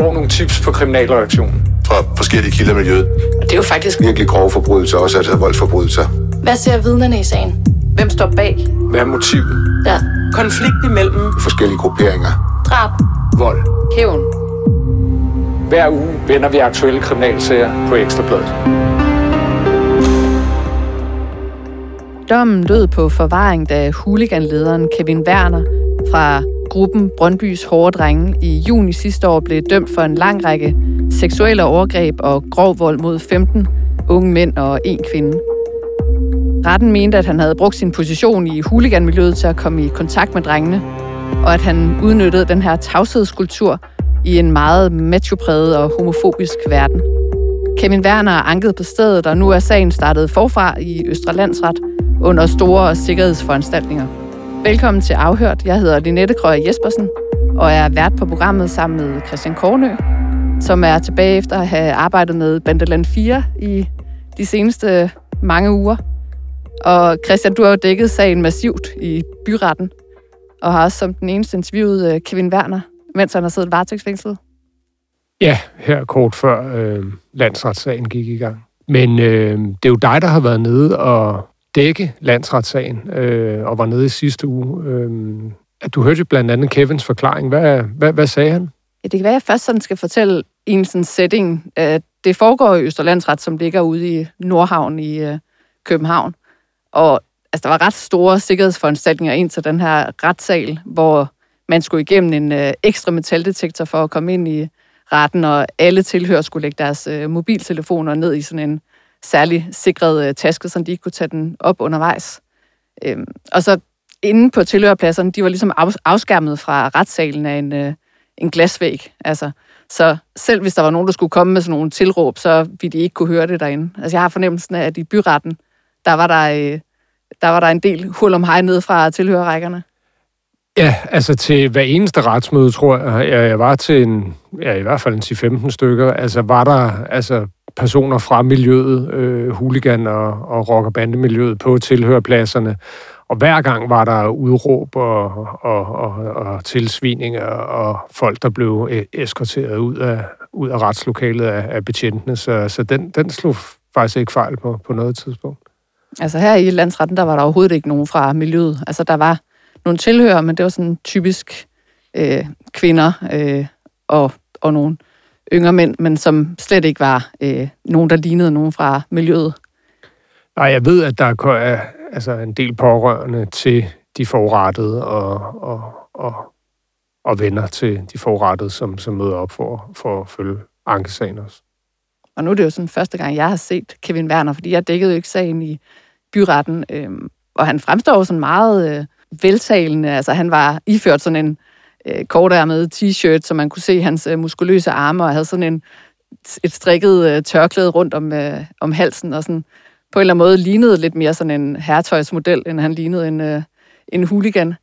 får nogle tips på kriminalreaktionen. Fra forskellige kilder i miljøet. Og det er jo faktisk Virkelig grove forbrydelser, også altså voldsforbrydelser. Hvad ser vidnerne i sagen? Hvem står bag? Hvad er motivet? Ja. Konflikt imellem Forskellige grupperinger. Drab. Vold. Hævn. Hver uge vender vi aktuelle kriminalsager på Ekstrabladet. Dommen lød på forvaring, da huliganlederen Kevin Werner fra gruppen Brøndbys Hårde Drenge i juni sidste år blev dømt for en lang række seksuelle overgreb og grov vold mod 15 unge mænd og en kvinde. Retten mente, at han havde brugt sin position i huliganmiljøet til at komme i kontakt med drengene, og at han udnyttede den her tavshedskultur i en meget machopræget og homofobisk verden. Kevin Werner ankede på stedet, og nu er sagen startet forfra i Østre Landsret under store sikkerhedsforanstaltninger. Velkommen til Afhørt. Jeg hedder Linette Krøger Jespersen og er vært på programmet sammen med Christian Kornø, som er tilbage efter at have arbejdet med Bandeland 4 i de seneste mange uger. Og Christian, du har jo dækket sagen massivt i byretten, og har også som den eneste interviewet øh, Kevin Werner, mens han har siddet varetægtsfængslet. Ja, her kort før øh, landsretssagen gik i gang. Men øh, det er jo dig, der har været nede og dække landsretssagen, øh, og var nede i sidste uge. Øh, at du hørte jo blandt andet Kevins forklaring. Hvad, hvad, hvad sagde han? Ja, det kan være, at jeg først sådan skal fortælle i en sådan setting. at det foregår i Østerlandsret, som ligger ude i Nordhavn i øh, København. Og altså, der var ret store sikkerhedsforanstaltninger ind til den her retssal, hvor man skulle igennem en øh, ekstra metaldetektor for at komme ind i retten, og alle tilhører skulle lægge deres øh, mobiltelefoner ned i sådan en særlig sikret øh, taske, så de ikke kunne tage den op undervejs. Øhm, og så inde på tilhørerpladserne, de var ligesom af, afskærmet fra retssalen af en, øh, en glasvæg. Altså, så selv hvis der var nogen, der skulle komme med sådan nogle tilråb, så ville de ikke kunne høre det derinde. Altså, jeg har fornemmelsen af, at i byretten, der var der, øh, der, var der en del hul om hej ned fra tilhørerrækkerne. Ja, altså til hver eneste retsmøde, tror jeg, jeg var til en, ja, i hvert fald en 10-15 stykker, altså var der altså personer fra miljøet, øh, huligan og, og rock- og bandemiljøet på tilhørpladserne, og hver gang var der udråb og, og, og, og tilsvininger og folk, der blev e, eskorteret ud af, ud af retslokalet af, af betjentene, så, så den, den slog faktisk ikke fejl på, på noget tidspunkt. Altså her i landsretten, der var der overhovedet ikke nogen fra miljøet. Altså der var nogle tilhører, men det var sådan typisk øh, kvinder øh, og, og nogle yngre mænd, men som slet ikke var øh, nogen, der lignede nogen fra miljøet. Nej, jeg ved, at der er altså en del pårørende til de forurettede og, og, og, og venner til de forurettede, som, som møder op for, for at følge ankesagen også. Og nu er det jo sådan første gang, jeg har set Kevin Werner, fordi jeg dækkede jo ikke sagen i byretten, øh, og han fremstår jo sådan meget... Øh, veltalende. Altså, han var iført sådan en øh, kortærmet t-shirt, så man kunne se hans øh, muskuløse arme, og havde sådan en, et strikket øh, tørklæde rundt om, øh, om halsen, og sådan på en eller anden måde lignede lidt mere sådan en herretøjsmodel, end han lignede en, øh, en hooligan.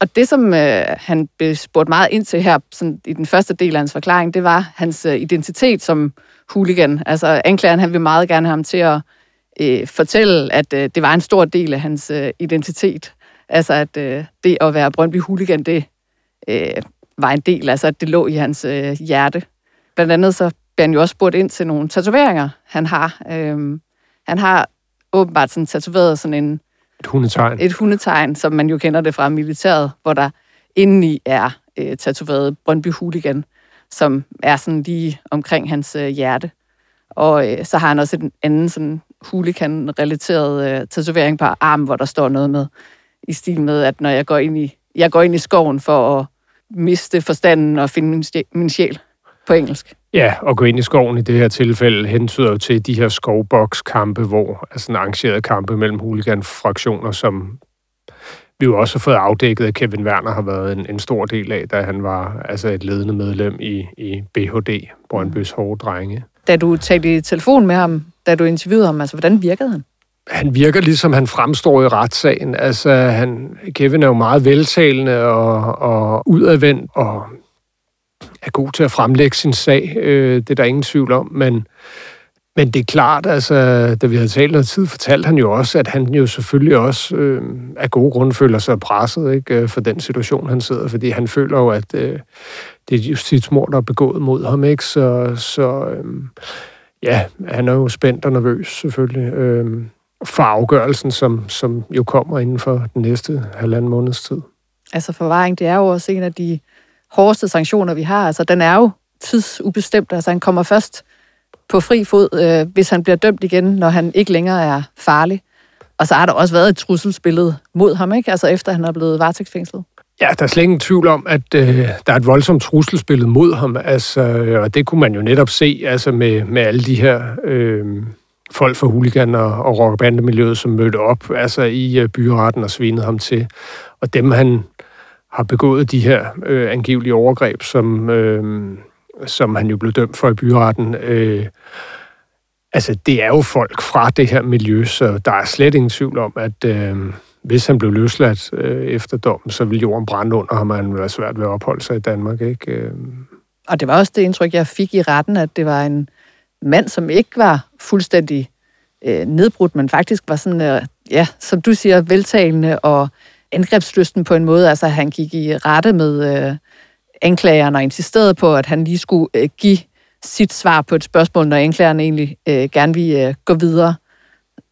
Og det, som øh, han blev spurgt meget ind til her sådan, i den første del af hans forklaring, det var hans øh, identitet som hooligan. Altså anklageren, han ville meget gerne have ham til at øh, fortælle, at øh, det var en stor del af hans øh, identitet. Altså, at øh, det at være Brøndby Hooligan, det øh, var en del, altså at det lå i hans øh, hjerte. Blandt andet så bliver han jo også spurgt ind til nogle tatoveringer, han har. Øh, han har åbenbart sådan tatoveret sådan en... Et hundetegn. Et hundetegn, som man jo kender det fra militæret, hvor der indeni er øh, tatoveret Brøndby Hooligan, som er sådan lige omkring hans øh, hjerte. Og øh, så har han også en anden sådan hooligan-relateret øh, tatovering på armen, hvor der står noget med i stil med, at når jeg går ind i, jeg går ind i skoven for at miste forstanden og finde min, sjæl på engelsk. Ja, og gå ind i skoven i det her tilfælde hentyder jo til de her skovbokskampe, hvor altså en arrangeret kampe mellem huligan-fraktioner, som vi jo også har fået afdækket, at Kevin Werner har været en, en stor del af, da han var altså et ledende medlem i, i BHD, Brøndbys. Hårde Drenge. Da du talte i telefon med ham, da du interviewede ham, altså hvordan virkede han? Han virker ligesom han fremstår i retssagen. Altså, han, Kevin er jo meget veltalende og, og udadvendt og er god til at fremlægge sin sag. Øh, det er der ingen tvivl om, men Men det er klart, altså, da vi havde talt noget tid, fortalte han jo også, at han jo selvfølgelig også øh, af gode grunde føler sig presset ikke, øh, for den situation, han sidder, fordi han føler jo, at øh, det er justitsmord, der er begået mod ham, ikke? Så, så øh, ja, han er jo spændt og nervøs selvfølgelig øh, for afgørelsen, som, som jo kommer inden for den næste halvanden måneds tid. Altså forvaring, det er jo også en af de hårdeste sanktioner, vi har. Altså den er jo tidsubestemt. Altså han kommer først på fri fod, øh, hvis han bliver dømt igen, når han ikke længere er farlig. Og så har der også været et trusselsbillede mod ham, ikke? Altså efter han er blevet varetægtsfængslet. Ja, der er slet ingen tvivl om, at øh, der er et voldsomt trusselsbillede mod ham, altså, og det kunne man jo netop se altså med, med alle de her øh, folk fra huligan og, og rockbandemiljøet, som mødte op altså i øh, byretten og svinede ham til. Og dem, han har begået de her øh, angivelige overgreb, som, øh, som han jo blev dømt for i byretten, øh, altså det er jo folk fra det her miljø, så der er slet ingen tvivl om, at... Øh, hvis han blev løsladt øh, efter dommen, så ville jorden brænde under ham, og han ville være svært ved at opholde sig i Danmark. Ikke? Øh. Og det var også det indtryk, jeg fik i retten, at det var en mand, som ikke var fuldstændig øh, nedbrudt, men faktisk var sådan, øh, ja, som du siger, veltalende og angrebslysten på en måde. Altså, han gik i rette med øh, anklageren og insisterede på, at han lige skulle øh, give sit svar på et spørgsmål, når anklageren egentlig øh, gerne ville øh, gå videre.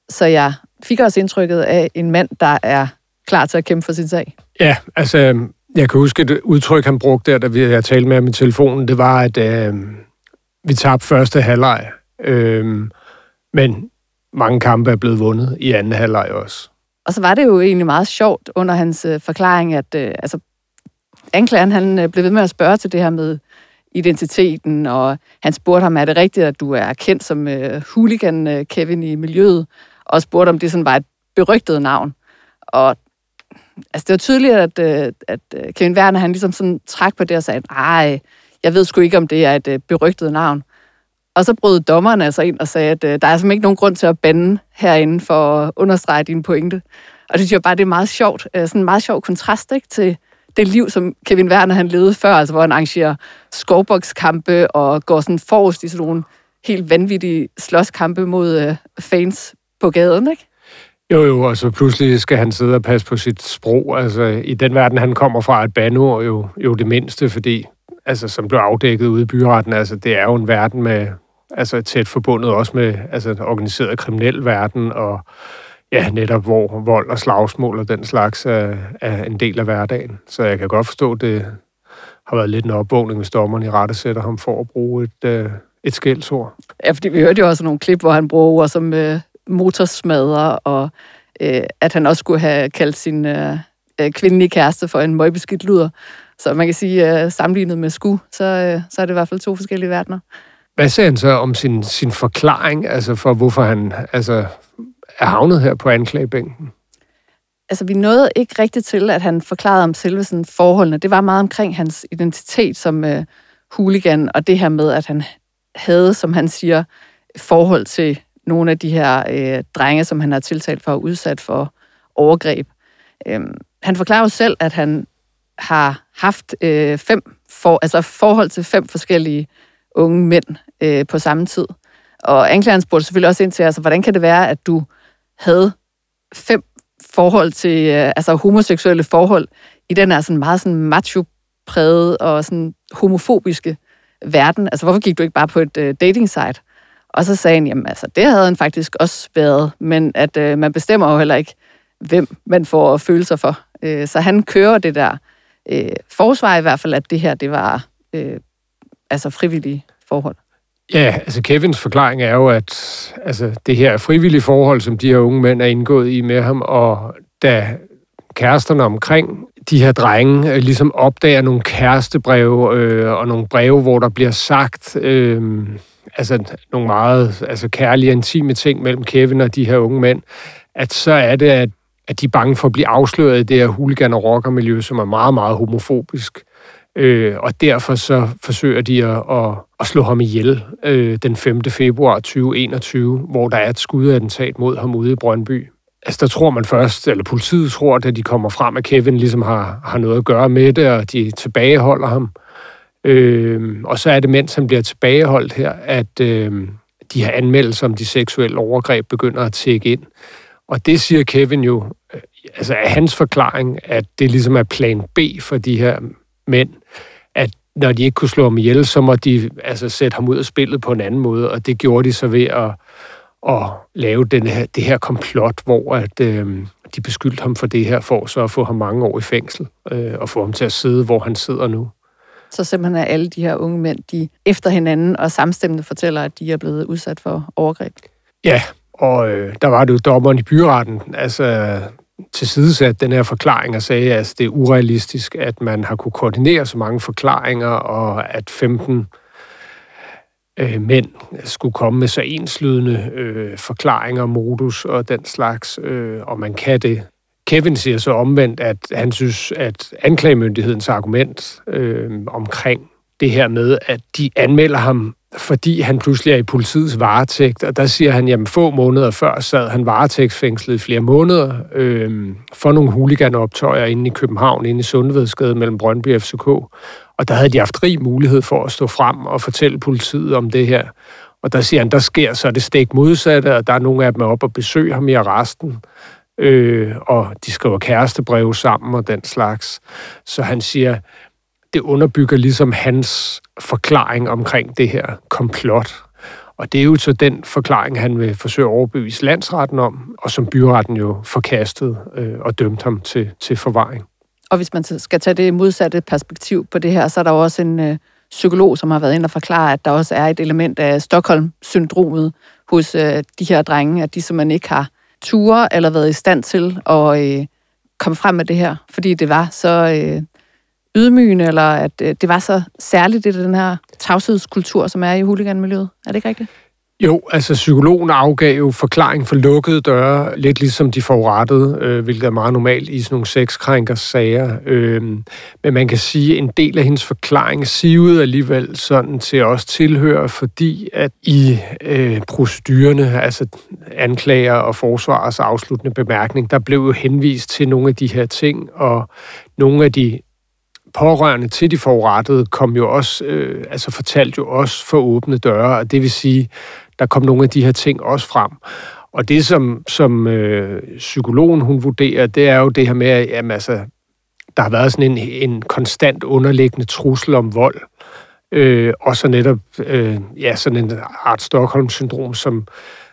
Så jeg fik også indtrykket af en mand, der er klar til at kæmpe for sin sag. Ja, altså, øhm, jeg kan huske et udtryk, han brugte der, da vi jeg talte med ham i telefonen, det var, at øh, vi tabte første halvleg, øh, men mange kampe er blevet vundet i anden halvleg også. Og så var det jo egentlig meget sjovt under hans øh, forklaring, at øh, altså, anklageren han øh, blev ved med at spørge til det her med identiteten, og han spurgte ham, er det rigtigt, at du er kendt som øh, hooligan øh, Kevin i miljøet? og spurgte, om det sådan var et berygtet navn. Og altså, det var tydeligt, at, øh, at øh, Kevin Werner, han ligesom sådan trak på det og sagde, nej, jeg ved sgu ikke, om det er et øh, berygtet navn. Og så brød dommeren altså ind og sagde, at øh, der er simpelthen ikke nogen grund til at bande herinde for at understrege din pointe. Og det synes jeg bare, det er meget sjovt. Øh, sådan en meget sjov kontrast ikke, til det liv, som Kevin Werner han levede før, altså hvor han arrangerer skovbokskampe og går sådan forrest i sådan nogle helt vanvittige slåskampe mod øh, fans på gaden, ikke? Jo, jo, og så pludselig skal han sidde og passe på sit sprog. Altså, i den verden, han kommer fra, et banord jo, jo det mindste, fordi, altså, som blev afdækket ude i byretten, altså, det er jo en verden med, altså, tæt forbundet også med, altså, organiseret kriminel verden, og ja, netop hvor vold og slagsmål og den slags er, er en del af hverdagen. Så jeg kan godt forstå, at det har været lidt en opvågning, hvis dommeren i rette sætter ham for at bruge et, øh, et skældsord. Ja, fordi vi hørte jo også nogle klip, hvor han bruger ord som øh, motorsmadder, og øh, at han også skulle have kaldt sin øh, øh kvindelige kæreste for en møgbeskidt luder. Så man kan sige, øh, sammenlignet med sku, så, øh, så er det i hvert fald to forskellige verdener. Hvad sagde han så om sin, sin forklaring, altså for hvorfor han altså, er havnet her på anklagebænken? Altså, vi nåede ikke rigtigt til, at han forklarede om selve sådan, forholdene. Det var meget omkring hans identitet som øh, hooligan, og det her med, at han havde, som han siger, forhold til nogle af de her øh, drenge, som han har tiltalt for at udsat for overgreb. Øhm, han forklarer jo selv, at han har haft øh, fem for, altså forhold til fem forskellige unge mænd øh, på samme tid. Og anklageren spurgte selvfølgelig også ind til, altså, hvordan kan det være, at du havde fem forhold til, øh, altså homoseksuelle forhold, i den her sådan meget sådan macho-præget og sådan homofobiske verden. Altså, hvorfor gik du ikke bare på et øh, dating site? Og så sagde han, jamen altså, det havde han faktisk også været, men at øh, man bestemmer jo heller ikke, hvem man får følelser for. Øh, så han kører det der øh, forsvar i hvert fald, at det her, det var øh, altså frivillige forhold. Ja, altså Kevins forklaring er jo, at altså, det her er frivillige forhold, som de her unge mænd er indgået i med ham, og da kæresterne omkring de her drenge øh, ligesom opdager nogle kærestebreve øh, og nogle breve, hvor der bliver sagt... Øh, altså nogle meget altså kærlige, intime ting mellem Kevin og de her unge mænd, at så er det, at, at de er bange for at blive afsløret i det her huligan- og rockermiljø, som er meget, meget homofobisk. Øh, og derfor så forsøger de at, at, at slå ham ihjel øh, den 5. februar 2021, hvor der er et skudattentat mod ham ude i Brøndby. Altså, der tror man først, eller politiet tror, at de kommer frem, at Kevin ligesom har, har noget at gøre med det, og de tilbageholder ham. Øh, og så er det, mens han bliver tilbageholdt her, at øh, de her anmeldelser om de seksuelle overgreb begynder at tække ind. Og det siger Kevin jo, øh, altså er hans forklaring, at det ligesom er plan B for de her mænd, at når de ikke kunne slå ham ihjel, så må de altså sætte ham ud af spillet på en anden måde, og det gjorde de så ved at, at lave den her, det her komplot, hvor at, øh, de beskyldte ham for det her, for så at få ham mange år i fængsel, øh, og få ham til at sidde, hvor han sidder nu. Så simpelthen er alle de her unge mænd, de efter hinanden og samstemmende fortæller, at de er blevet udsat for overgreb. Ja, og øh, der var det jo dommeren i byretten, altså tilsidesat den her forklaring og sagde, at altså, det er urealistisk, at man har kunne koordinere så mange forklaringer, og at 15 øh, mænd skulle komme med så enslydende øh, forklaringer, modus og den slags, øh, og man kan det. Kevin siger så omvendt, at han synes, at anklagemyndighedens argument øh, omkring det her med, at de anmelder ham, fordi han pludselig er i politiets varetægt, og der siger han, jamen få måneder før sad han varetægtsfængslet i flere måneder øh, for nogle huliganoptøjer inde i København, inde i Sundvedsgade mellem Brøndby og FCK, og der havde de haft rig mulighed for at stå frem og fortælle politiet om det her. Og der siger han, der sker så det stik modsatte, og der er nogle af dem op og besøge ham i arresten øh, og de skriver kærestebreve sammen og den slags. Så han siger, det underbygger ligesom hans forklaring omkring det her komplot. Og det er jo så den forklaring, han vil forsøge at overbevise landsretten om, og som byretten jo forkastede øh, og dømte ham til, til forvaring. Og hvis man skal tage det modsatte perspektiv på det her, så er der jo også en øh, psykolog, som har været ind og forklare, at der også er et element af Stockholm-syndromet hos øh, de her drenge, at de simpelthen ikke har ture eller været i stand til at øh, komme frem med det her, fordi det var så øh, ydmygende, eller at øh, det var så særligt, det den her tavshedskultur, som er i huliganmiljøet. Er det ikke rigtigt? Jo, altså psykologen afgav jo forklaring for lukkede døre, lidt ligesom de forurettede, øh, hvilket er meget normalt i sådan nogle sexkrænkers sager. Øh, men man kan sige, at en del af hendes forklaring sivede alligevel sådan til os tilhører, fordi at i øh, procedurerne, altså anklager og forsvarers afsluttende bemærkning, der blev jo henvist til nogle af de her ting, og nogle af de pårørende til de forurettede kom jo også, øh, altså fortalte jo også for åbne døre, og det vil sige, der kom nogle af de her ting også frem. Og det, som, som øh, psykologen hun vurderer, det er jo det her med, at jamen, altså, der har været sådan en, en konstant underliggende trussel om vold. Øh, og så netop øh, ja, sådan en art Stockholm-syndrom, som,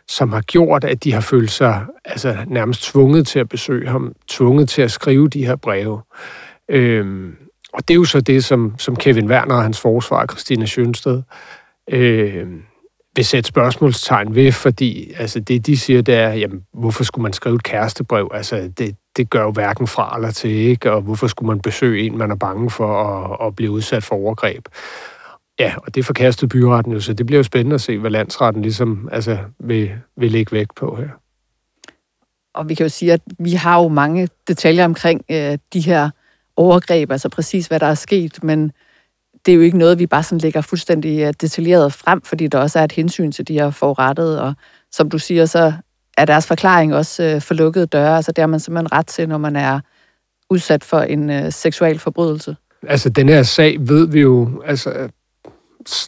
som har gjort, at de har følt sig altså, nærmest tvunget til at besøge ham, tvunget til at skrive de her breve. Øh, og det er jo så det, som, som Kevin Werner og hans forsvar, Christina Sjønsted, øh, vil sætte spørgsmålstegn ved, fordi altså, det, de siger, det er, jamen, hvorfor skulle man skrive et kærestebrev? Altså, det, det gør jo hverken fra eller til, ikke? Og hvorfor skulle man besøge en, man er bange for at, at blive udsat for overgreb? Ja, og det forkastede byretten jo, så det bliver jo spændende at se, hvad landsretten ligesom altså, vil, vil lægge vægt på her. Og vi kan jo sige, at vi har jo mange detaljer omkring øh, de her overgreb, altså præcis hvad der er sket, men det er jo ikke noget, vi bare sådan lægger fuldstændig øh, detaljeret frem, fordi der også er et hensyn til de her forurettede, og som du siger, så er deres forklaring også øh, for lukkede døre, altså det har man simpelthen ret til, når man er udsat for en øh, seksuel forbrydelse. Altså den her sag ved vi jo, altså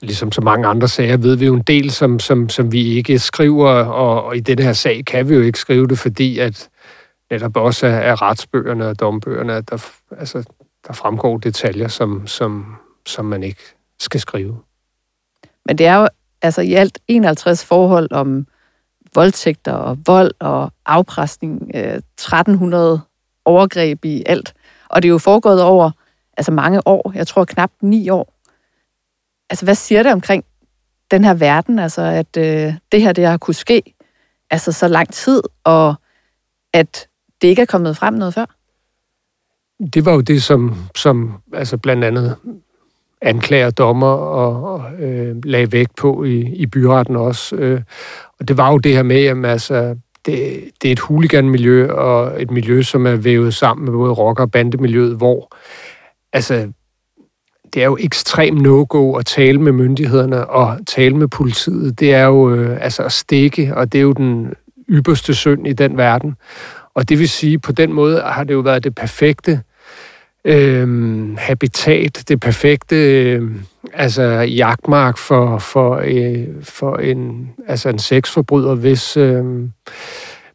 ligesom så mange andre sager, ved vi jo en del, som, som, som vi ikke skriver, og, og i denne her sag kan vi jo ikke skrive det, fordi at netop også af, retsbøgerne og dombøgerne, at der, altså, der fremgår detaljer, som, som, som man ikke skal skrive. Men det er jo altså i alt 51 forhold om voldtægter og vold og afpresning, øh, 1300 overgreb i alt. Og det er jo foregået over altså mange år, jeg tror knap ni år. Altså hvad siger det omkring den her verden, altså at øh, det her det har kunne ske altså så lang tid, og at det ikke er kommet frem noget før? Det var jo det, som, som altså blandt andet anklager dommer og, og øh, lagde vægt på i, i byretten også. Øh, og det var jo det her med, at altså, det, det er et huliganmiljø, og et miljø, som er vævet sammen med både rocker- og bandemiljøet, hvor altså, det er jo ekstrem no-go at tale med myndighederne og tale med politiet. Det er jo øh, altså at stikke, og det er jo den ypperste synd i den verden. Og det vil sige, på den måde har det jo været det perfekte øh, habitat, det perfekte øh, altså jagtmark for, for, øh, for en, altså en sexforbryder, hvis, øh,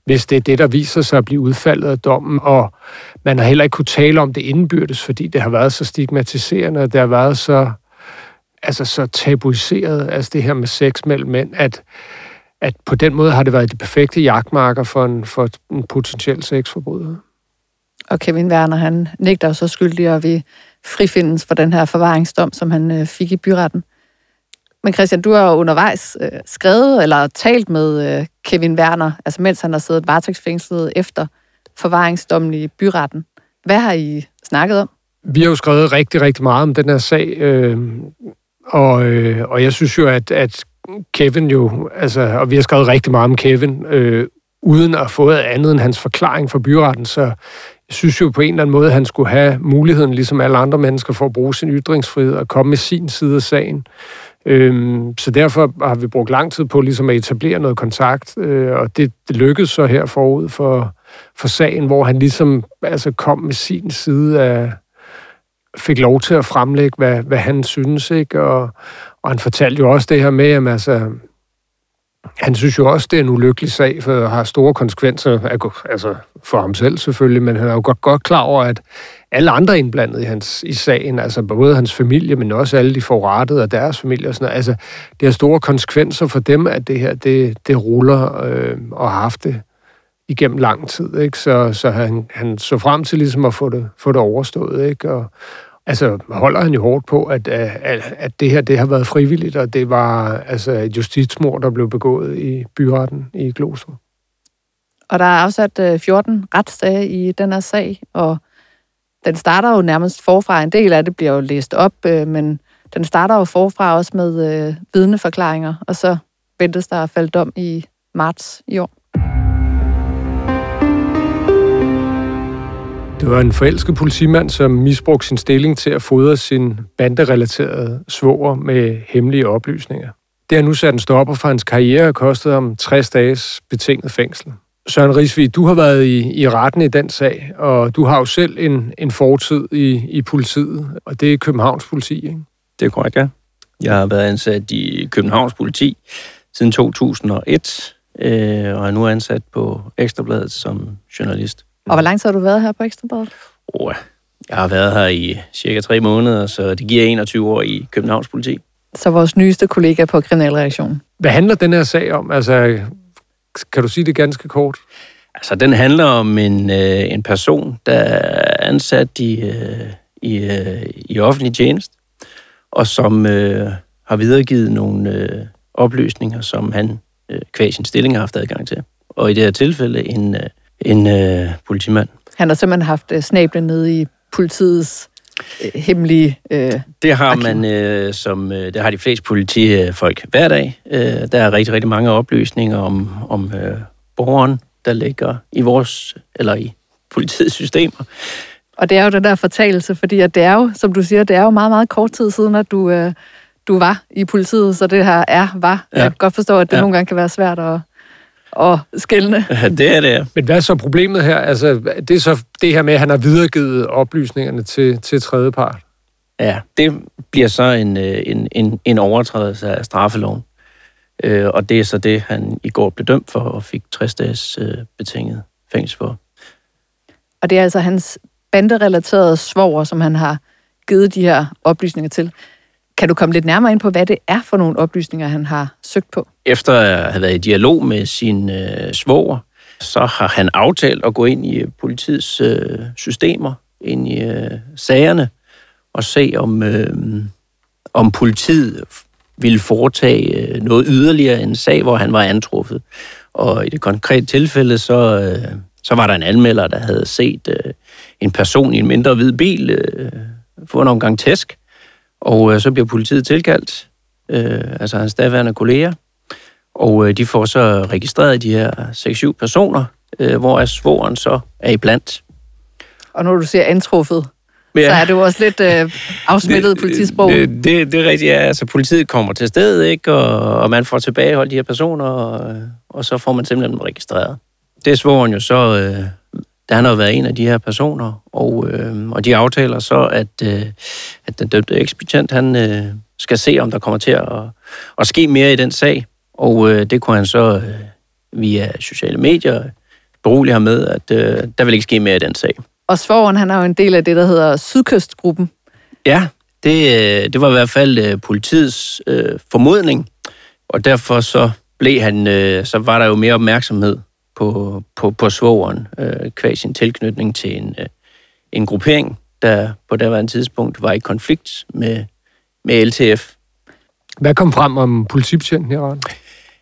hvis det er det, der viser sig at blive udfaldet af dommen. Og man har heller ikke kunne tale om det indbyrdes, fordi det har været så stigmatiserende, og det har været så, altså så tabuiseret, altså det her med sex mellem mænd, at, at på den måde har det været de perfekte jagtmarker for en, for en potentiel sexforbryder. Og Kevin Werner, han nægter så skyldig, og vi frifindes for den her forvaringsdom, som han øh, fik i byretten. Men Christian, du har undervejs øh, skrevet eller talt med øh, Kevin Werner, altså mens han har siddet varetægtsfængslet efter forvaringsdommen i byretten. Hvad har I snakket om? Vi har jo skrevet rigtig, rigtig meget om den her sag, øh, og, øh, og jeg synes jo, at, at Kevin jo, altså, og vi har skrevet rigtig meget om Kevin, øh, uden at have fået andet end hans forklaring for byretten, så jeg synes jo på en eller anden måde, at han skulle have muligheden, ligesom alle andre mennesker, for at bruge sin ytringsfrihed og komme med sin side af sagen. Øhm, så derfor har vi brugt lang tid på ligesom at etablere noget kontakt, øh, og det, det lykkedes så her forud for, for sagen, hvor han ligesom altså kom med sin side af, fik lov til at fremlægge, hvad, hvad han synes, ikke? Og, og han fortalte jo også det her med, at altså, han synes jo også, det er en ulykkelig sag, for har store konsekvenser, altså for ham selv selvfølgelig, men han er jo godt, godt klar over, at alle andre indblandet i, hans, i sagen, altså både hans familie, men også alle de forrettede og deres familie og sådan noget, altså det har store konsekvenser for dem, at det her, det, det ruller øh, og har haft det igennem lang tid, ikke? Så, så han, han så frem til ligesom at få det, få det overstået, ikke? Og, altså holder han jo hårdt på, at, at, at det her det har været frivilligt, og det var altså et justitsmord, der blev begået i byretten i Glostrup. Og der er afsat øh, 14 retsdage i den her sag, og den starter jo nærmest forfra. En del af det bliver jo læst op, øh, men den starter jo forfra også med øh, vidneforklaringer, og så ventes der at falde dom i marts i år. Det var en forelsket politimand, som misbrugte sin stilling til at fodre sin banderelaterede svoger med hemmelige oplysninger. Det har nu sat en stopper for hans karriere og kostet ham 60 dages betinget fængsel. Søren Risvig, du har været i, i retten i den sag, og du har jo selv en, en fortid i, i politiet, og det er Københavns politi, ikke? Det er korrekt, ja. Jeg har været ansat i Københavns politi siden 2001, øh, og er nu ansat på Ekstrabladet som journalist. Og hvor lang tid har du været her på Ekstrabladet? Oh, jeg har været her i cirka tre måneder, så det giver 21 år i Københavns politi. Så vores nyeste kollega på Kriminalreaktionen. Hvad handler den her sag om? Altså, kan du sige det ganske kort? Altså, den handler om en, øh, en person, der er ansat i, øh, i, øh, i offentlig tjenest, og som øh, har videregivet nogle øh, oplysninger, som han øh, kvæg sin stilling har haft adgang til. Og i det her tilfælde en, øh, en øh, politimand. Han har simpelthen haft øh, snablen nede i politiets øh, hemmelige øh, Det har man, øh, som øh, det har de fleste politifolk hver dag. Øh, der er rigtig, rigtig mange oplysninger om, om øh, borgeren, der ligger i vores, eller i politiets systemer. Og det er jo den der fortalelse, fordi at det er jo, som du siger, det er jo meget, meget kort tid siden, at du, øh, du var i politiet, så det her er, var. Ja. Jeg kan godt forstå, at det ja. nogle gange kan være svært at, og skældende. Ja, det er det, ja. Men hvad er så problemet her? Altså, det er så det her med, at han har videregivet oplysningerne til, til tredjepart. Ja, det bliver så en, øh, en, en, en overtrædelse af straffeloven. Øh, og det er så det, han i går blev dømt for og fik 60 dages øh, betinget fængsel for. Og det er altså hans banderelaterede svoger, som han har givet de her oplysninger til. Kan du komme lidt nærmere ind på, hvad det er for nogle oplysninger, han har søgt på? Efter at have været i dialog med sin øh, svoger, så har han aftalt at gå ind i øh, politiets øh, systemer, ind i øh, sagerne, og se om, øh, om politiet ville foretage øh, noget yderligere en sag, hvor han var antruffet. Og i det konkrete tilfælde, så, øh, så var der en anmelder, der havde set øh, en person i en mindre hvid bil øh, få en omgang tæsk, og øh, så bliver politiet tilkaldt, øh, altså hans daværende kolleger, og øh, de får så registreret de her 6-7 personer, øh, hvor svoren så er iblandt. Og når du siger antruffet, ja. så er det jo også lidt øh, afsmittet politisprog. Det, det, det er rigtigt, ja. Altså, politiet kommer til stedet, ikke? Og, og man får tilbageholdt de her personer, og, og så får man simpelthen dem registreret. Det er svoren jo så... Øh, der han har været en af de her personer, og, øh, og de aftaler så, at, øh, at den dømte ekspedient, han øh, skal se, om der kommer til at, at ske mere i den sag. Og øh, det kunne han så øh, via sociale medier berolige ham med, at øh, der vil ikke ske mere i den sag. Og Svoren, han er jo en del af det, der hedder Sydkystgruppen. Ja, det, øh, det var i hvert fald øh, politiets øh, formodning, og derfor så blev han, øh, så var der jo mere opmærksomhed på, på, på svogeren, øh, kvæg sin tilknytning til en, øh, en gruppering, der på daværende tidspunkt var i konflikt med, med LTF. Hvad kom frem om politibetjenten her?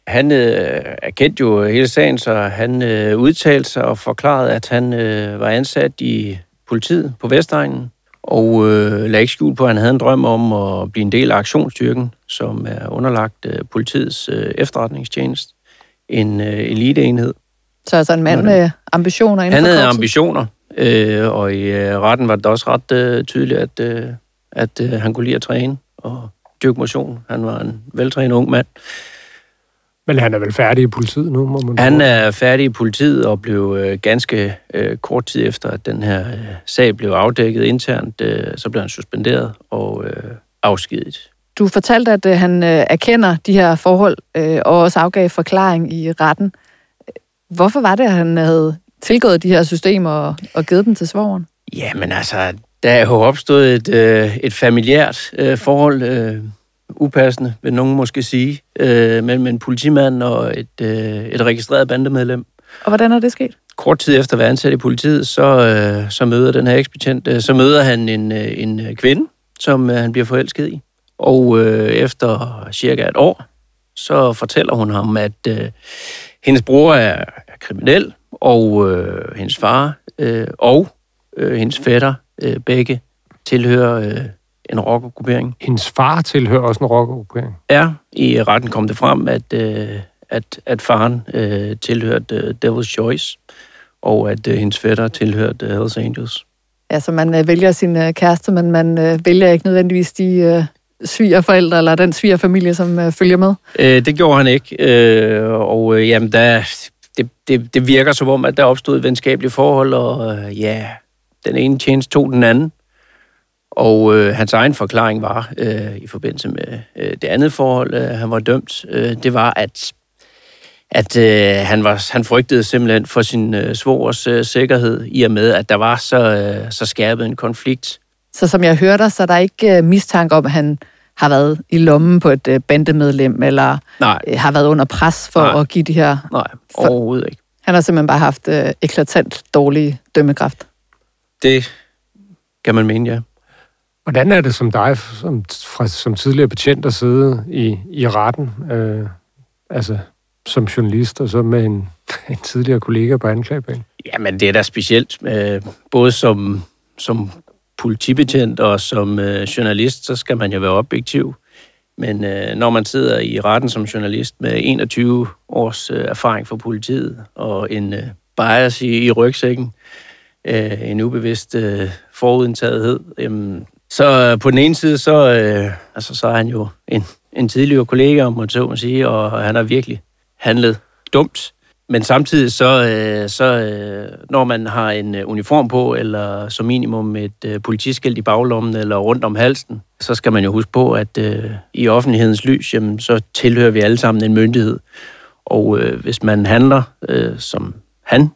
Han øh, erkendte jo hele sagen, så han øh, udtalte sig og forklarede, at han øh, var ansat i politiet på Vestegnen, og øh, lagde ikke skjul på, at han havde en drøm om at blive en del af aktionsstyrken, som er underlagt øh, politiets øh, efterretningstjeneste, en øh, eliteenhed. Så altså en mand med ambitioner inden Han havde ambitioner, øh, og i øh, retten var det også ret øh, tydeligt, at, øh, at øh, han kunne lide at træne og dyrke motion. Han var en veltrænet ung mand. Men han er vel færdig i politiet nu, må man Han er færdig i politiet og blev øh, ganske øh, kort tid efter, at den her øh, sag blev afdækket internt, øh, så blev han suspenderet og øh, afskediget. Du fortalte, at øh, han øh, erkender de her forhold øh, og også afgav forklaring i retten. Hvorfor var det, at han havde tilgået de her systemer og, og givet dem til svoren? Jamen altså, der er jo opstået et, øh, et familiært øh, forhold, øh, upassende, vil nogen måske sige, øh, mellem en politimand og et, øh, et registreret bandemedlem. Og hvordan er det sket? Kort tid efter at være ansat i politiet, så, øh, så møder den her ekspedient, øh, så møder han en, øh, en kvinde, som øh, han bliver forelsket i. Og øh, efter cirka et år, så fortæller hun ham, at øh, hendes bror er, er kriminel, og øh, hendes far øh, og øh, hendes fætter øh, begge tilhører øh, en rockergruppering. Hendes far tilhører også en rockergruppering. Ja, i retten kom det frem, at, øh, at, at faren øh, tilhørte øh, Devil's Choice, og at øh, hendes fætter tilhørte øh, Hells Angels. Altså, man øh, vælger sin øh, kæreste, men man øh, vælger ikke nødvendigvis de øh, svigerforældre eller den svigerfamilie, som øh, følger med. Øh, det gjorde han ikke, øh, og øh, jamen, der, det, det, det virker som om, at der opstod et venskabeligt forhold, og øh, ja, den ene tjeneste tog den anden. Og øh, hans egen forklaring var, øh, i forbindelse med øh, det andet forhold, øh, han var dømt, øh, det var, at at øh, han, var, han frygtede simpelthen for sin øh, svogers øh, sikkerhed, i og med, at der var så, øh, så skærpet en konflikt. Så som jeg hørte dig, så er der ikke øh, mistanke om, at han har været i lommen på et øh, bandemedlem, eller Nej, øh, har været under pres for Nej. at give de her... nej, overhovedet ikke. Han har simpelthen bare haft øh, eklatant dårlig dømmekraft. Det kan man mene, ja. Hvordan er det som dig, som, fra, som tidligere betjent, at sidde i, i retten, øh, altså som journalist, og så med en, en tidligere kollega på anklagebænken? Jamen, det er da specielt. Øh, både som, som politibetjent og som øh, journalist, så skal man jo være objektiv. Men øh, når man sidder i retten som journalist med 21 års øh, erfaring fra politiet og en øh, bias i, i rygsækken, øh, en ubevidst øh, forudindtagethed, øh, så øh, på den ene side, så, øh, altså, så er han jo en, en tidligere kollega, om man så må sige, og han har virkelig handlet dumt. Men samtidig så, øh, så øh, når man har en øh, uniform på, eller som minimum et øh, politiskilt i baglommen eller rundt om halsen, så skal man jo huske på, at øh, i offentlighedens lys, jamen, så tilhører vi alle sammen en myndighed. Og øh, hvis man handler, øh, som han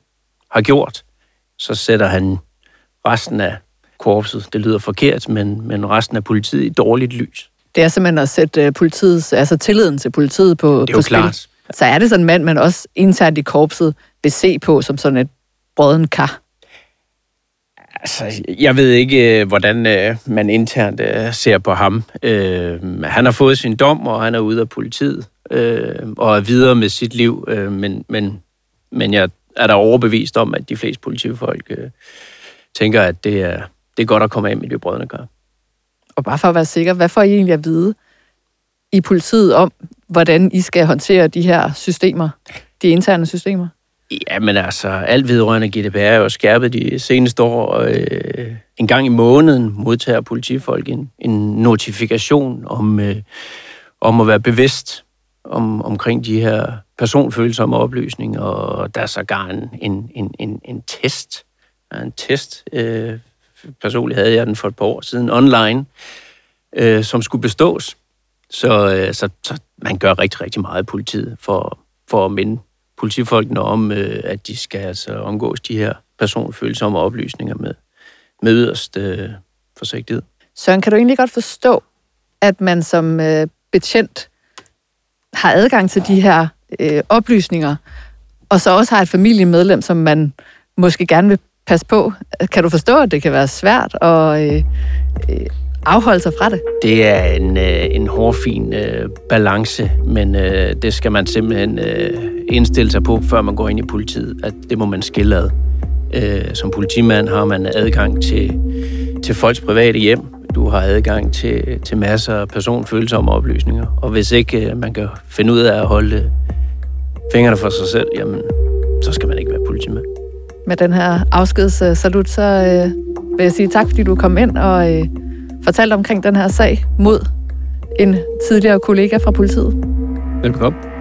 har gjort, så sætter han resten af korpset, det lyder forkert, men, men resten af politiet i dårligt lys. Det er simpelthen at sætte politiets, altså tilliden til politiet på, Det er på jo spil. klart. Så er det sådan en mand, man også internt i korpset vil se på som sådan et brøden kar. Altså, jeg ved ikke, øh, hvordan øh, man internt øh, ser på ham. Øh, han har fået sin dom, og han er ude af politiet, øh, og er videre med sit liv. Øh, men, men, men jeg er da overbevist om, at de fleste politifolk øh, tænker, at det er, det er godt at komme af med de brødne kar. Og bare for at være sikker, hvad får I egentlig at vide i politiet om, hvordan I skal håndtere de her systemer, de interne systemer? Ja, men altså, alt vedrørende GDPR er jo skærpet de seneste år. Og, øh, en gang i måneden modtager politifolk en, en notifikation om, øh, om at være bevidst om, omkring de her personfølsomme oplysninger, og der er sågar en, en, en, en, en test. Der er En test. Øh, personligt havde jeg den for et par år siden online, øh, som skulle bestås. Så, øh, så, så man gør rigtig, rigtig meget i politiet for, for at minde politifolkene om, øh, at de skal altså omgås de her personfølsomme oplysninger med, med yderst øh, forsigtighed. Søren, kan du egentlig godt forstå, at man som øh, betjent har adgang til de her øh, oplysninger, og så også har et familiemedlem, som man måske gerne vil passe på? Kan du forstå, at det kan være svært at øh, øh, afholde sig fra det? Det er en, øh, en hårfin øh, balance, men øh, det skal man simpelthen øh, indstille sig på, før man går ind i politiet, at det må man skille ad. Øh, som politimand har man adgang til, til folks private hjem. Du har adgang til, til masser af personfølsomme oplysninger. Og hvis ikke øh, man kan finde ud af at holde fingrene for sig selv, jamen, så skal man ikke være politimand. Med den her afskedssalut, så øh, vil jeg sige tak, fordi du kom ind og øh, fortalte omkring den her sag mod en tidligere kollega fra politiet. Velkommen.